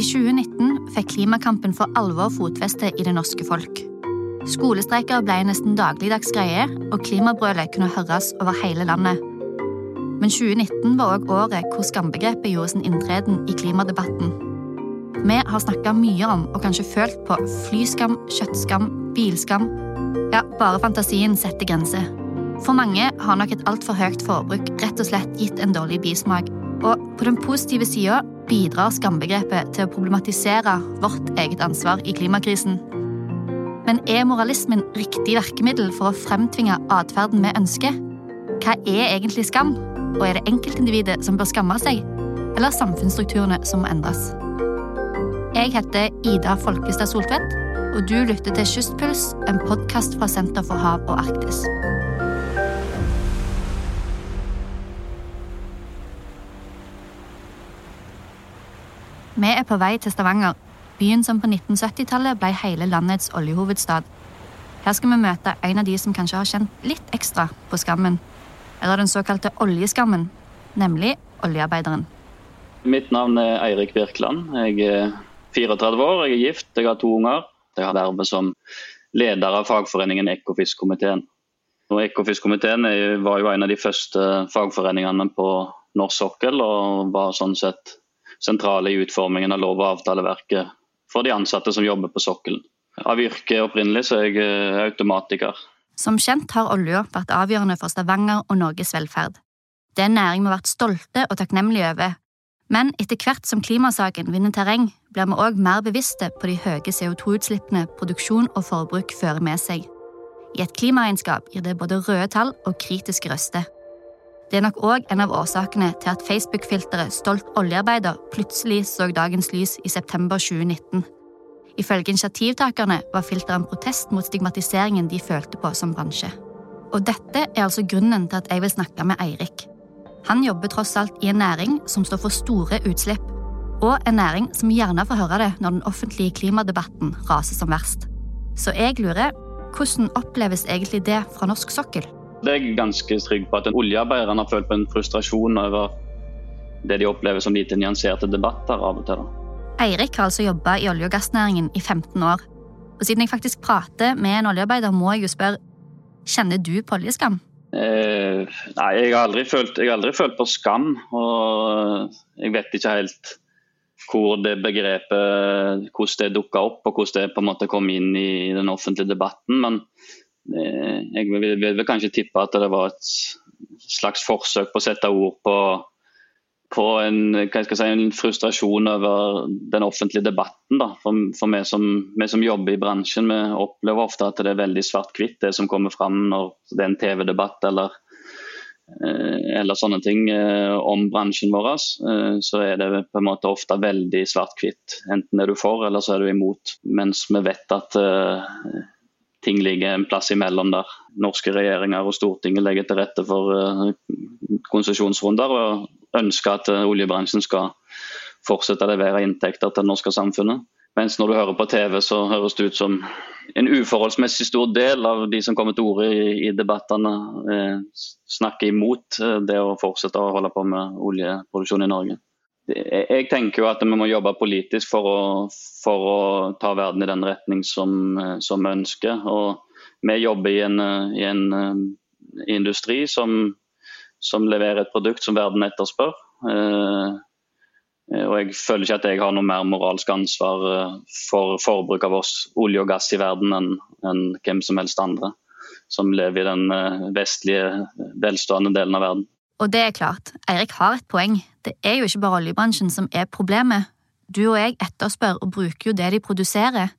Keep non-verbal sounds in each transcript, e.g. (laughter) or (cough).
I 2019 fikk klimakampen for alvor fotfeste i det norske folk. Skolestreiker ble nesten dagligdags greie, og klimabrølet kunne høres over hele landet. Men 2019 var òg året hvor skambegrepet gjorde sin inntreden i klimadebatten. Vi har snakka mye om og kanskje følt på flyskam, kjøttskam, bilskam. Ja, bare fantasien setter grenser. For mange har nok et altfor høyt forbruk rett og slett gitt en dårlig bismak. Og på den positive sida bidrar skambegrepet til å problematisere vårt eget ansvar i klimakrisen. Men er moralismen riktig virkemiddel for å fremtvinge atferden vi ønsker? Hva er egentlig skam? Og er det enkeltindividet som bør skamme seg, eller samfunnsstrukturene som må endres? Jeg heter Ida Folkestad Soltvedt, og du lytter til Kystpuls, en podkast fra Senter for hav og Arktis. Vi er på vei til Stavanger, byen som på 1970-tallet ble hele landets oljehovedstad. Her skal vi møte en av de som kanskje har kjent litt ekstra på skammen. Eller den såkalte oljeskammen, nemlig oljearbeideren. Mitt navn er Eirik Birkeland. Jeg er 34 år, jeg er gift, jeg har to unger. Jeg har vervet som leder av fagforeningen Ekofiskkomiteen. Ekofiskkomiteen var jo en av de første fagforeningene på norsk sokkel, og var sånn sett sentrale i utformingen av lov- og avtaleverket for de ansatte som jobber på sokkelen. Av yrke opprinnelig så er jeg eh, automatiker. Som kjent har olja vært avgjørende for Stavanger og Norges velferd. Det er en næring vi har vært stolte og takknemlige over. Men etter hvert som klimasaken vinner terreng, blir vi òg mer bevisste på de høye CO2-utslippene produksjon og forbruk fører med seg. I et klimaregnskap gir det både røde tall og kritiske røster. Det er nok òg en av årsakene til at Facebook-filteret Stolt oljearbeider plutselig så dagens lys i september 2019. Ifølge initiativtakerne var filteret en protest mot stigmatiseringen de følte på som bransje. Og dette er altså grunnen til at jeg vil snakke med Eirik. Han jobber tross alt i en næring som står for store utslipp, og en næring som gjerne får høre det når den offentlige klimadebatten raser som verst. Så jeg lurer, hvordan oppleves egentlig det fra norsk sokkel? Det er jeg ganske trygg på at oljearbeiderne har følt på en frustrasjon over det de opplever som lite nyanserte debatter av og til. Eirik har altså jobba i olje- og gassnæringen i 15 år. Og siden jeg faktisk prater med en oljearbeider, må jeg jo spørre kjenner du på oljeskam? Eh, nei, jeg har, følt, jeg har, aldri følt, på skam. Og jeg vet ikke helt hvor det begrepet hvordan det dukka opp, og hvordan det på en måte kom inn i den offentlige debatten. Men jeg vil, vil, kanskje tippe at det var et slags forsøk på å sette ord på, på en, si, en, frustrasjon over den offentlige debatten. For, for vi, som, vi, som, jobber i bransjen, vi opplever ofte at det er veldig svart-hvitt det som kommer fram når det er en TV-debatt eller, eh, eller sånne ting eh, om bransjen vår. Så er det på en måte ofte veldig svart-hvitt. Enten er du for eller så er du imot. Mens vi vet at ting ligger en plass imellom der. Norske regjeringer og Stortinget legger til rette for uh, konsesjonsrunder og ønsker at uh, oljebransjen skal fortsette å levere inntekter til det norske samfunnet. Mens når du hører på TV, så høres det ut som en uforholdsmessig stor del av de som kommer til orde i, i debattene, eh, snakker imot eh, det å fortsette å holde på med oljeproduksjon i Norge jeg tenker jo at vi må jobbe politisk for å, for å ta verden i den retning som, som vi ønsker. Og vi jobber i en, i en uh, industri som, som, leverer et produkt som verden etterspør. Uh, og jeg føler ikke at jeg har noe mer moralsk ansvar uh, for forbruk av oss olje og gass i verden enn, enn hvem som helst andre som lever i den vestlige, velstående delen av verden. Og det er klart, Eirik har et poeng. Det er jo ikke bare oljebransjen som er problemet. Du og jeg etterspør og bruker jo det de produserer.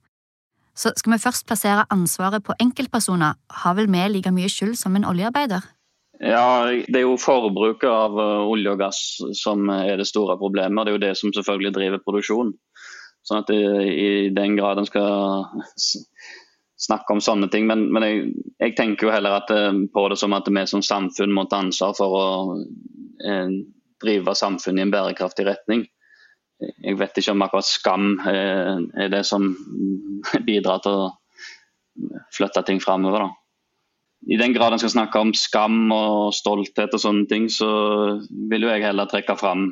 Så skal vi først plassere ansvaret på enkeltpersoner, har vel vi like mye skyld som en oljearbeider? Ja, Det er jo forbruket av eh, olje og gass som er det store problemet. Det er jo det som selvfølgelig driver produksjon. Sånn at I den grad en skal snakke om sånne ting. Men, men jeg, jeg, tenker jo heller at, eh, på det som at vi som samfunn må ta ansvar for å eh, drive samfunnet i en bærekraftig retning. Jeg vet ikke om akkurat skam eh, er det som (laughs) bidrar til å flytte ting framover. I den grad en skal snakke om skam og stolthet og sånne ting, så vil jo jeg heller trekke fram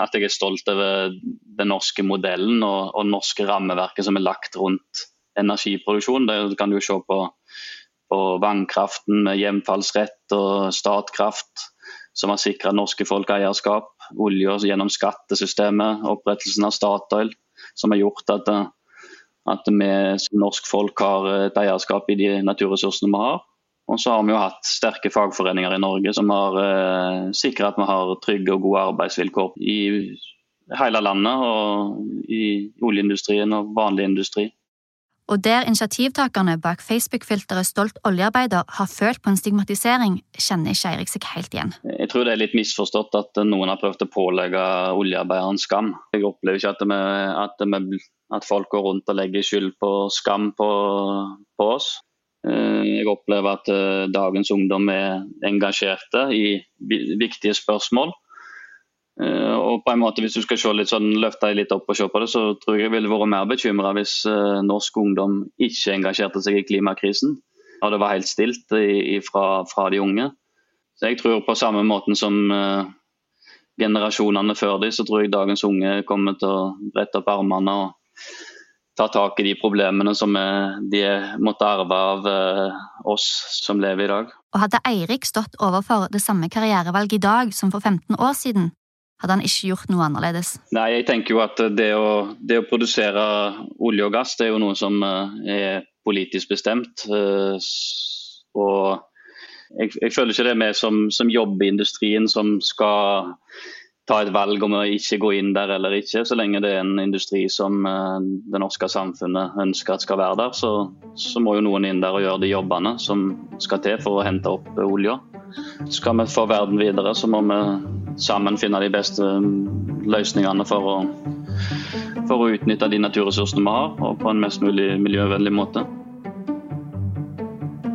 at jeg er stolt over den norske modellen og, og norske rammeverket som er lagt rundt energiproduksjon. Der kan du se på, på vannkraften med hjemfallsrett og Statkraft, som har sikra norske folk eierskap. Olje gjennom skattesystemet, opprettelsen av Statoil, som har gjort at, at vi som norsk folk har et eierskap i de naturressursene vi har. Og så har vi jo hatt sterke fagforeninger i Norge som har eh, sikra at vi har trygge og gode arbeidsvilkår i hele landet, og i oljeindustrien og vanlig industri. Og der initiativtakerne bak Facebook-filteret Stolt oljearbeider har følt på en stigmatisering, kjenner ikke Eirik seg helt igjen. Jeg tror det er litt misforstått at noen har prøvd å pålegge oljearbeideren skam. Jeg opplever ikke at, vi, at, vi, at folk går rundt og legger skyld på skam på, på oss. Eh, jeg opplever at eh, dagens ungdom er engasjerte i viktige spørsmål. Eh, og på en måte Hvis du skal se litt sånn, løfte deg litt opp og se på det, så tror jeg jeg ville vært mer bekymra hvis norsk ungdom ikke engasjerte seg i klimakrisen. Og det var helt stilt fra, fra, de unge. Så Jeg tror på samme måten som generasjonene før de, så tror jeg dagens unge kommer til å brette opp armene og ta tak i de problemene som de måtte arve av eh, oss som lever i dag. Og Hadde Eirik stått overfor det samme karrierevalget i dag som for 15 år siden, hadde han ikke gjort noe annerledes? Nei, jeg tenker jo at det å, det å produsere olje og gass det er jo noe som eh, er politisk bestemt. Eh, og jeg, jeg føler ikke det er vi som, som jobber i industrien som skal ta et valg om å ikke gå inn der eller ikke. Så lenge det er en industri som uh, det norske samfunnet ønsker at skal være der, så, så, må jo noen inn der og gjøre de jobbene som skal til for å hente opp olja. Skal vi få verden videre, så må vi sammen finne de beste mm, løsningene for å, for å utnytte de naturressursene vi har, og på en mest mulig miljøvennlig måte.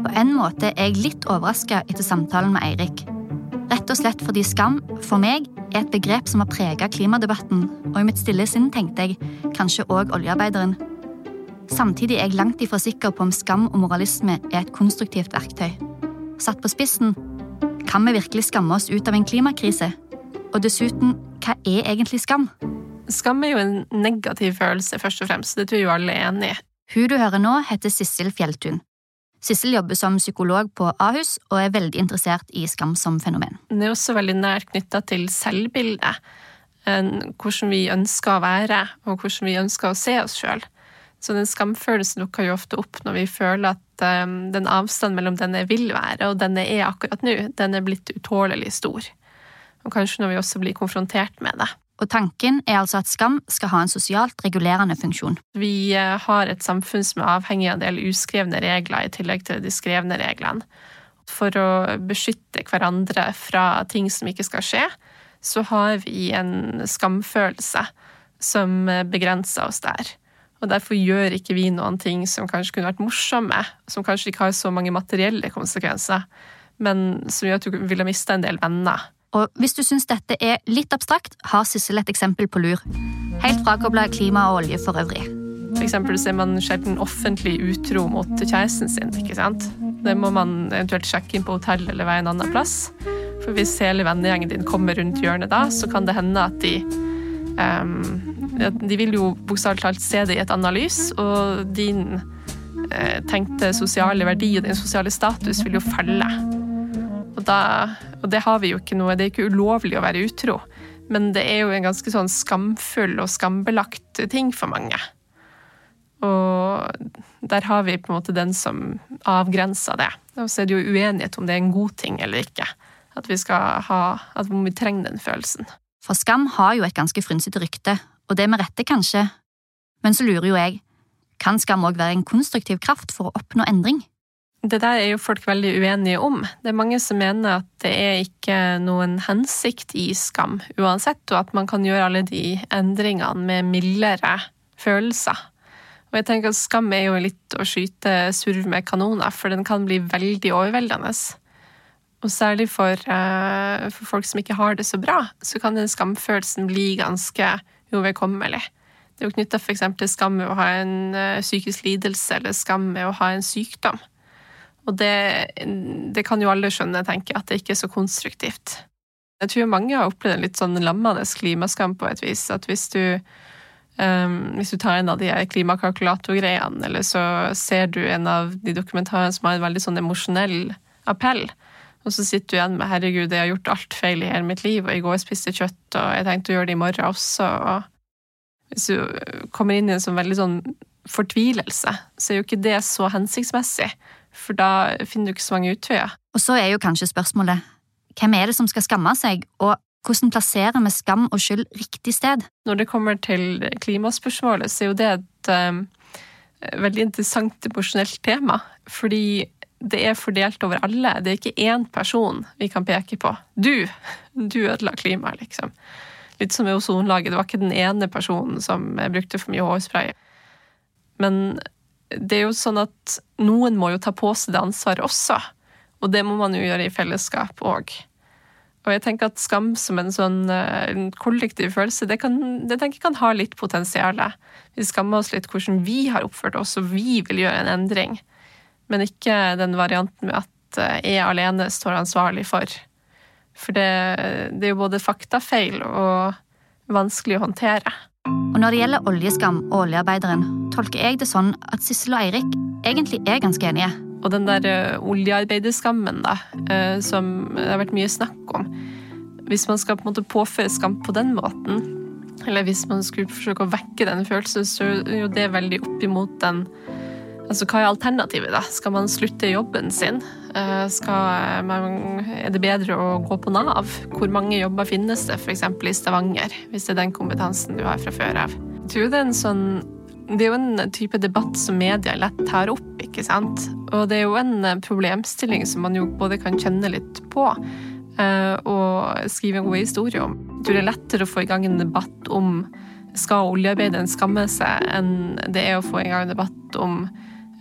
På en måte er jeg litt overraska etter samtalen med Eirik. Rett og slett fordi skam, for meg, er et begrep som har prega klimadebatten, og i mitt stille sinn tenkte jeg kanskje òg oljearbeideren. Samtidig er jeg langt ifra sikker på om skam og moralisme er et konstruktivt verktøy. Satt på spissen kan vi virkelig skamme oss ut av en klimakrise? Og dessuten, hva er egentlig skam? Skam er jo en negativ følelse, først og fremst. Det tror jo alle er enig i. Hun du hører nå, heter Sissel Fjelltun. Sissel jobber som psykolog på Ahus og er veldig interessert i skam som fenomen. Det er også veldig nært knytta til selvbildet. Hvordan vi ønsker å være, og hvordan vi ønsker å se oss sjøl. Så den skamfølelsen dukker jo ofte opp når vi føler at um, den avstanden mellom den jeg vil være, og den jeg er akkurat nå, den er blitt utålelig stor. Og kanskje når vi også blir konfrontert med det. Og tanken er altså at skam skal ha en sosialt regulerende funksjon. Vi eh, har et samfunn som er avhengig av en del uskrevne regler i tillegg til de skrevne reglene. For å beskytte hverandre fra ting som ikke skal skje, så har vi en skamfølelse som begrenser oss der. Og derfor gjør ikke vi noen ting som kanskje kunne vært morsomme, som kanskje ikke har så mange materielle konsekvenser, men som gjør at du ville mista en del venner. Og hvis du syns dette er litt abstrakt, har Sissel et eksempel på lur. Helt frakobla klima og olje for øvrig. For eksempel ser man sjelden offentlig utro mot kjæresten sin. ikke sant? Det må man eventuelt sjekke inn på hotell eller være en annen plass. For hvis hele vennegjengen din kommer rundt hjørnet da, så kan det hende at de um, De vil jo bokstavelig talt se det i et annet lys, og din uh, tenkte sosiale verdi og din sosiale status vil jo falle. Og, da, og det har vi jo ikke noe Det er ikke ulovlig å være utro, men det er jo en ganske sånn skamfull og skambelagt ting for mange. Og der har vi på en måte den som avgrenser det. Og så er det jo uenighet om det er en god ting eller ikke. At vi skal ha, at vi trenger den følelsen. For skam har jo et ganske frynsete rykte, og det med rette, kanskje. Men så lurer jo jeg, kan skam òg være en konstruktiv kraft for å oppnå endring? Det der er jo folk veldig uenige om. Det er mange som mener at det er ikke noen hensikt i skam uansett, og at man kan gjøre alle de endringene med mildere følelser. Og jeg tenker at Skam er jo litt å skyte surv med kanoner, for den kan bli veldig overveldende. Og særlig for, uh, for folk som ikke har det så bra, så kan den skamfølelsen bli ganske uoverkommelig. Det er jo knytta f.eks. til skam med å ha en uh, psykisk lidelse eller skam med å ha en sykdom. Og det, det, kan jo alle skjønne, tenker jeg, at det ikke er så konstruktivt. Jeg tror mange har opplevd en litt sånn lammende klimaskam på et vis. At hvis du, um, hvis du tar en av de klimakalkulatorgreiene, eller så ser du en av de dokumentarene som har en veldig sånn emosjonell appell, og så sitter du igjen med 'herregud, jeg har gjort alt feil i hele mitt liv', og i går spiste kjøtt, og jeg tenkte å gjøre det i morgen også, og hvis du kommer inn i en sånn veldig sånn fortvilelse, så er jo ikke det så hensiktsmessig, for da finner du ikke så mange utveier. Og så er jo kanskje spørsmålet hvem er det som skal skamme seg, og hvordan plasserer vi skam og skyld riktig sted? Når det kommer til klimaspørsmålet, så er jo det et um, veldig interessant emosjonelt tema. Fordi det er fordelt over alle. Det er ikke én person vi kan peke på. Du! Du ødela klimaet, liksom. Litt som i ozonlaget. Det var ikke den ene personen som brukte for mye hårspray. Men det er jo sånn at noen må jo ta på seg det ansvaret også. Og det må man jo gjøre i fellesskap òg. Og jeg tenker at skam som en sånn eh, en kollektiv følelse, det, kan, det tenker jeg kan ha litt potensial. Vi skammer oss litt hvordan vi har oppført oss, og vi vil gjøre en endring. Men ikke den varianten med at eh, jeg alene står ansvarlig for. For det, det er jo både faktafeil og vanskelig å håndtere. Og når det gjelder oljeskam og oljearbeideren, tolker jeg det sånn at Sissel og Eirik egentlig er ganske enige. Og den der uh, oljearbeiderskammen, da, uh, som det har vært mye snakk om Hvis man skal på en måte påføre skam på den måten, eller hvis man skulle forsøke å vekke den følelsen, så er jo det veldig opp imot den Altså, hva er alternativet, da? Skal man slutte jobben sin? Skal man, er det bedre å gå på Nav? Hvor mange jobber finnes det f.eks. i Stavanger, hvis det er den kompetansen du har fra før av? Jeg tror det er en sånn det er jo en type debatt som media lett tar opp, ikke sant. Og det er jo en eh, problemstilling som man jo både kan kjenne litt på eh, og skrive en god historie om. Jeg tror det er lettere å få i gang en debatt om skal oljearbeideren skamme seg, enn det er å få i gang en debatt om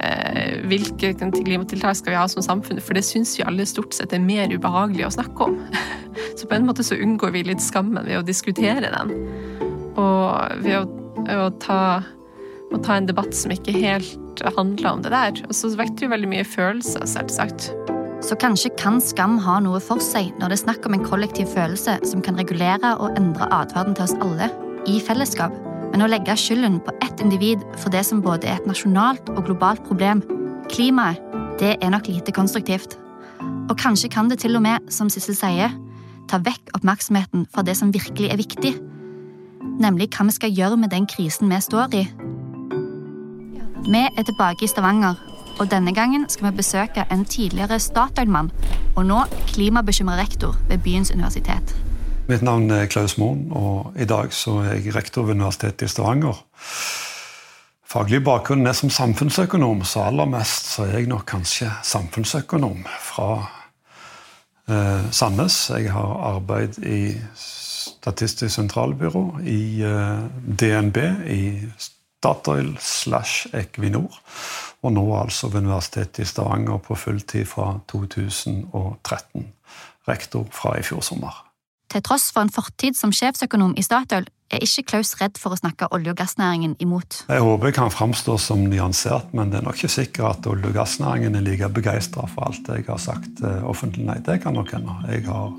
eh, hvilke klimatiltak skal vi ha som samfunn, for det syns vi alle stort sett er mer ubehagelig å snakke om. (laughs) Så på en måte så unngår vi litt skammen ved å diskutere den, og ved å, å ta å ta en debatt som ikke helt handler om det der. Og så vekker jo veldig mye følelser, selvsagt. Så kanskje kan skam ha noe for seg når det er snakk om en kollektiv følelse som kan regulere og endre atferden til oss alle, i fellesskap. Men å legge skylden på ett individ for det som både er et nasjonalt og globalt problem, klimaet, det er nok lite konstruktivt. Og kanskje kan det til og med, som Sissel sier, ta vekk oppmerksomheten fra det som virkelig er viktig, nemlig hva vi skal gjøre med den krisen vi står i, vi er tilbake i Stavanger, og denne gangen skal vi besøke en tidligere Statoil-mann og nå klimabekymra rektor ved byens universitet. Mitt navn er Klaus Moen, og i dag er jeg rektor ved Universitetet i Stavanger. Faglig bakgrunn er som samfunnsøkonom, så aller mest så er jeg nok kanskje samfunnsøkonom fra eh, Sandnes. Jeg har arbeid i Statistisk sentralbyrå, i eh, DNB, i Statoil slash Equinor. Og nå altså ved Universitetet i Stavanger på fulltid fra 2013. Rektor fra i fjor sommer. Til tross for en fortid som sjefsøkonom i Statoil er ikke Klaus redd for å snakke olje- og gassnæringen imot. Jeg håper jeg kan framstå som nyansert, men det er nok ikke sikkert at olje- og gassnæringen er like begeistra for alt jeg har sagt eh, offentlig. Nei, det kan nok hende. Jeg har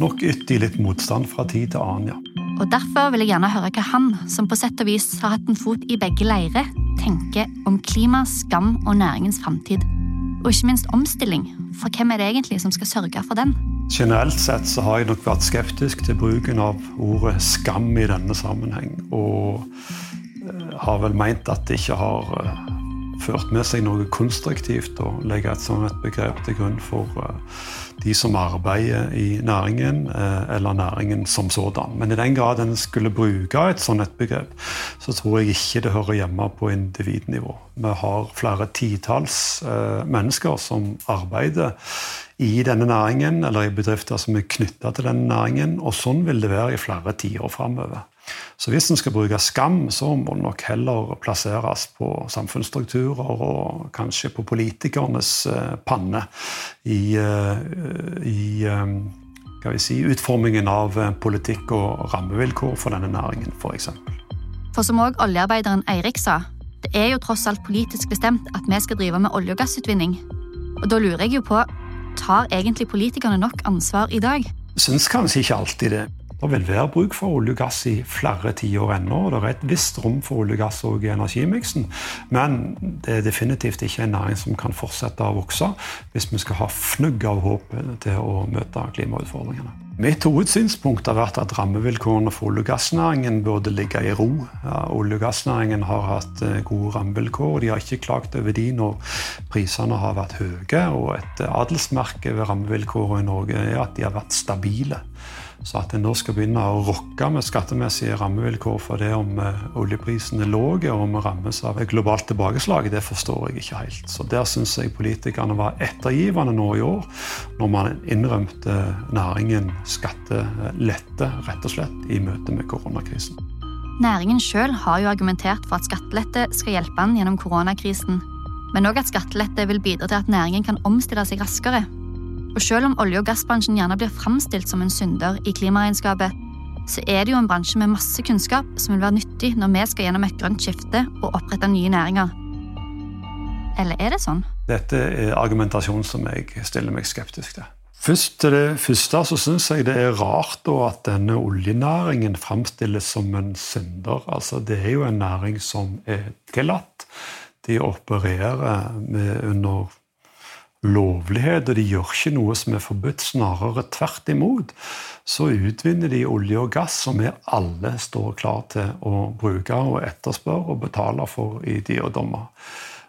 nok ytt i litt motstand fra tid til annen, ja. Og Derfor vil jeg gjerne høre hva han, som på sett og vis har hatt en fot i begge leirer, tenker om klima, skam og næringens framtid. Og ikke minst omstilling, for hvem er det egentlig som skal sørge for den? Generelt sett så har jeg nok vært skeptisk til bruken av ordet skam i denne sammenheng. Og eh, har vel meint at det ikke har eh, ført med seg noe konstruktivt å legge et sånt begrep til grunn for eh, de som arbeider i næringen, eller næringen som sådan. Men i den grad en skulle bruke et sånt begrep, så tror jeg ikke det hører hjemme på individnivå. Vi har flere titalls mennesker som arbeider i denne næringen, eller i bedrifter som er knytta til denne næringen. Og sånn vil det være i flere tiår framover. Så hvis en skal bruke skam, så må den nok heller plasseres på samfunnsstrukturer og kanskje på politikernes eh, panne i, eh, i eh, si, utformingen av politikk og rammevilkår for denne næringen, f.eks. For, eksempel. for som òg oljearbeideren Eirik sa, det er jo tross alt politisk bestemt at vi skal drive med olje- og gassutvinning. Og da lurer jeg jo på tar egentlig politikerne nok ansvar i dag? Syns kanskje ikke alltid det. Det vil være bruk for olje og gass i flere tiår ennå. og Det er et visst rom for olje og gass i energimiksen. Men det er definitivt ikke en næring som kan fortsette å vokse hvis vi skal ha fnugg av håp til å møte klimautfordringene. Mitt hovedsynspunkt har vært at rammevilkårene for olje- og gassnæringen burde ligge i ro. Olje- og gassnæringen har hatt eh, gode rammevilkår, og de har ikke klagt over de når prisene har vært høye. Og et adelsmerke ved rammevilkårene i Norge er at de har vært stabile. Så at en nå skal begynne å rokke med skattemessige rammevilkår for det om eh, oljeprisen er lav og om vi rammes av et globalt tilbakeslag, det forstår jeg ikke helt. Så der syns jeg politikerne var ettergivende nå i år, når man innrømte næringen skattelette, rett og slett, i møte med koronakrisen. Næringen sjøl har jo argumentert for at skattelette skal hjelpe den gjennom koronakrisen, men òg at skattelette vil bidra til at næringen kan omstille seg raskere og selv om olje- og gassbransjen gjerne blir framstilt som en synder i klimaregnskapet, så er det jo en bransje med masse kunnskap som vil være nyttig når vi skal gjennom et grønt skifte og opprette nye næringer. Eller er det sånn? Dette er argumentasjon som jeg stiller meg skeptisk til. Først til det første så syns jeg det er rart at denne oljenæringen framstilles som en synder. Altså, det er jo en næring som er tillatt. De opererer med under lovlighet, og de gjør ikke noe som er forbudt. Snarere tvert imot. Så utvinner de olje og gass som vi alle står klar til å bruke og etterspørre og betale for i de og dommer.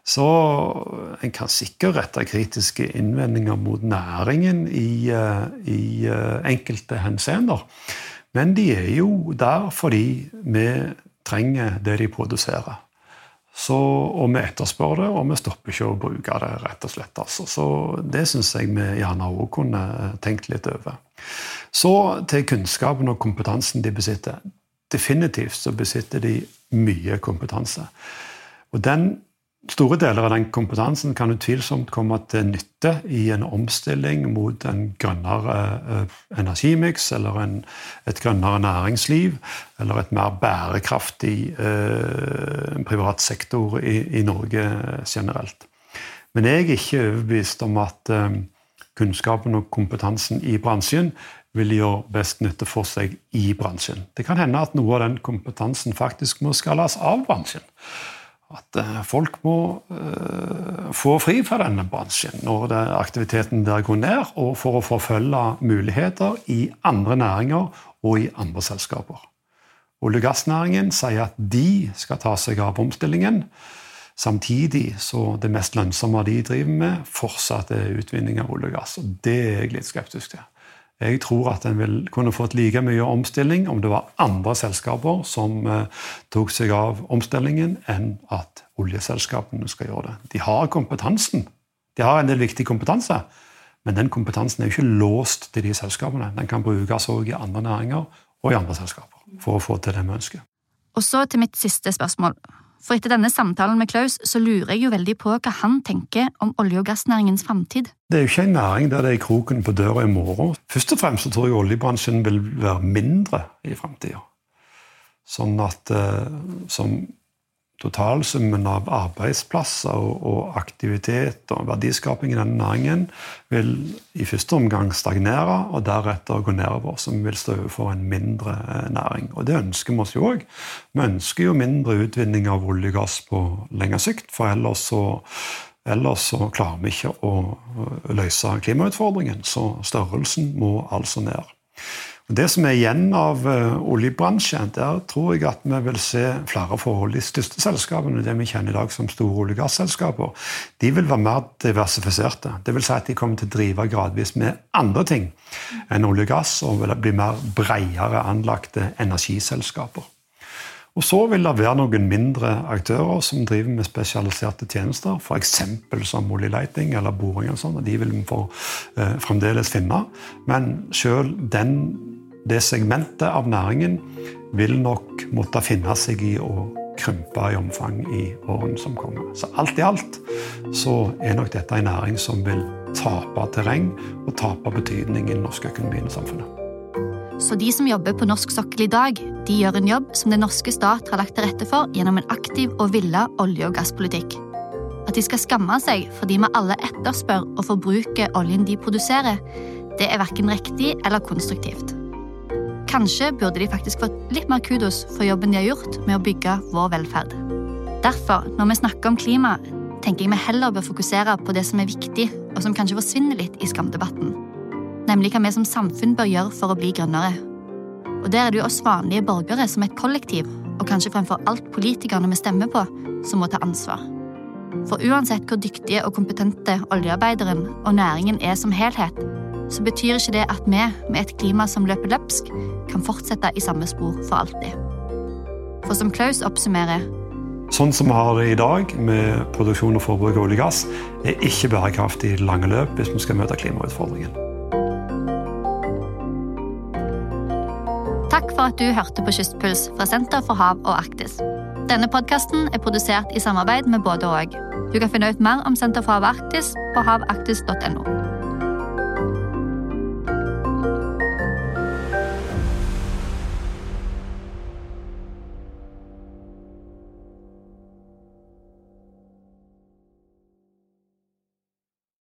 Så en kan sikkert rette kritiske innvendinger mot næringen i, eh, i eh, enkelte henseender. Men de er jo der fordi vi trenger det de produserer. Så, og vi etterspør det, og vi stopper ikke å bruke det. rett og slett. Altså. Så Det syns jeg vi gjerne òg kunne tenkt litt over. Så til kunnskapen og kompetansen de besitter. Definitivt så besitter de mye kompetanse. Og den Store deler av den kompetansen kan utvilsomt komme til nytte i en omstilling mot en grønnere eh, energimiks eller en, et grønnere næringsliv eller et mer bærekraftig eh, privat sektor i, i, Norge generelt. Men jeg er ikke overbevist om at eh, kunnskapen og kompetansen i bransjen vil gjøre best nytte for seg i bransjen. Det kan hende at noe av den kompetansen faktisk må skalles av bransjen at eh, folk må uh, få fri fra denne bransjen når aktiviteten der går ned, og for å forfølge muligheter i andre næringer og i andre selskaper. Olje- og gassnæringen sier at de skal ta seg av omstillingen. Samtidig så det mest lønnsomme de driver med, fortsatt er utvinning av olje og gass. og Det er jeg litt skeptisk til. Jeg tror at en kunne fått like mye omstilling om det var andre selskaper som eh, tok seg av omstillingen, enn at oljeselskapene skal gjøre det. De har kompetansen. De har en del viktig kompetanse, men den kompetansen er jo ikke låst til de selskapene. Den kan brukes òg i andre næringer og i andre selskaper for å få til det vi ønsker. Og så til mitt siste spørsmål. For etter denne samtalen med Klaus så lurer jeg jo veldig på hva han tenker om olje- og gassnæringens framtid. Det er jo ikke en næring der det er kroken på døra i morgen. Først og fremst så tror jeg oljebransjen vil være mindre i framtida. Sånn at eh, som totalsummen av arbeidsplasser og, aktivitet og verdiskaping i denne næringen vil i første omgang stagnere og deretter gå nedover, som vil stå overfor en mindre eh, næring. Og det ønsker vi oss jo òg. Vi ønsker jo mindre utvinning av olje og gass på lengre sikt, for ellers så, ellers så klarer vi ikke å løse klimautfordringen. Så størrelsen må altså ned. Det som er igjen av uh, oljebransjen, der tror jeg at vi vil se flere forhold. De største selskapene, det vi kjenner i dag som store olje- og gasselskaper, de vil være mer diversifiserte. Det vil si at de kommer til å drive gradvis med andre ting enn olje og gass, og vil bli mer bredere anlagte energiselskaper. Og så vil det være noen mindre aktører som driver med spesialiserte tjenester, f.eks. som oljeleiting eller boring. og sånt, og De vil vi få eh, fremdeles finne. Men sjøl den det segmentet av næringen vil nok måtte finne seg i å krympe i omfang i årene som kommer. Så alt i alt så er nok dette en næring som vil tape terreng og tape betydning i den norske økonomien og samfunnet. Så de som jobber på norsk sokkel i dag, de gjør en jobb som den norske stat har lagt til rette for gjennom en aktiv og villa olje- og gasspolitikk. At de skal skamme seg fordi vi alle etterspør og forbruker oljen de produserer, Det er verken riktig eller konstruktivt. Kanskje burde de faktisk fått litt mer kudos for jobben de har gjort med å bygge vår velferd. Derfor, når vi snakker om klima, tenker jeg vi heller bør fokusere på det som er viktig, og som kanskje forsvinner litt i skamdebatten. Nemlig hva vi som samfunn bør gjøre for å bli grønnere. Og der er det jo oss vanlige borgere som et kollektiv, og kanskje fremfor alt politikerne vi stemmer på, som må ta ansvar. For uansett hvor dyktige og kompetente oljearbeideren og næringen er som helhet, så betyr ikke det at vi, med et klima som løper løpsk, kan fortsette i samme spor for alltid. For som Klaus oppsummerer Sånn som vi har det i dag, med produksjon og forbruk av olje og gass, er ikke bærekraftig i det lange løp hvis vi skal møte klimautfordringen. Takk for at du hørte på Kystpuls fra Senter for hav og Arktis. Denne podkasten er produsert i samarbeid med både og. Du kan finne ut mer om Senter for hav og Arktis på havaktis.no.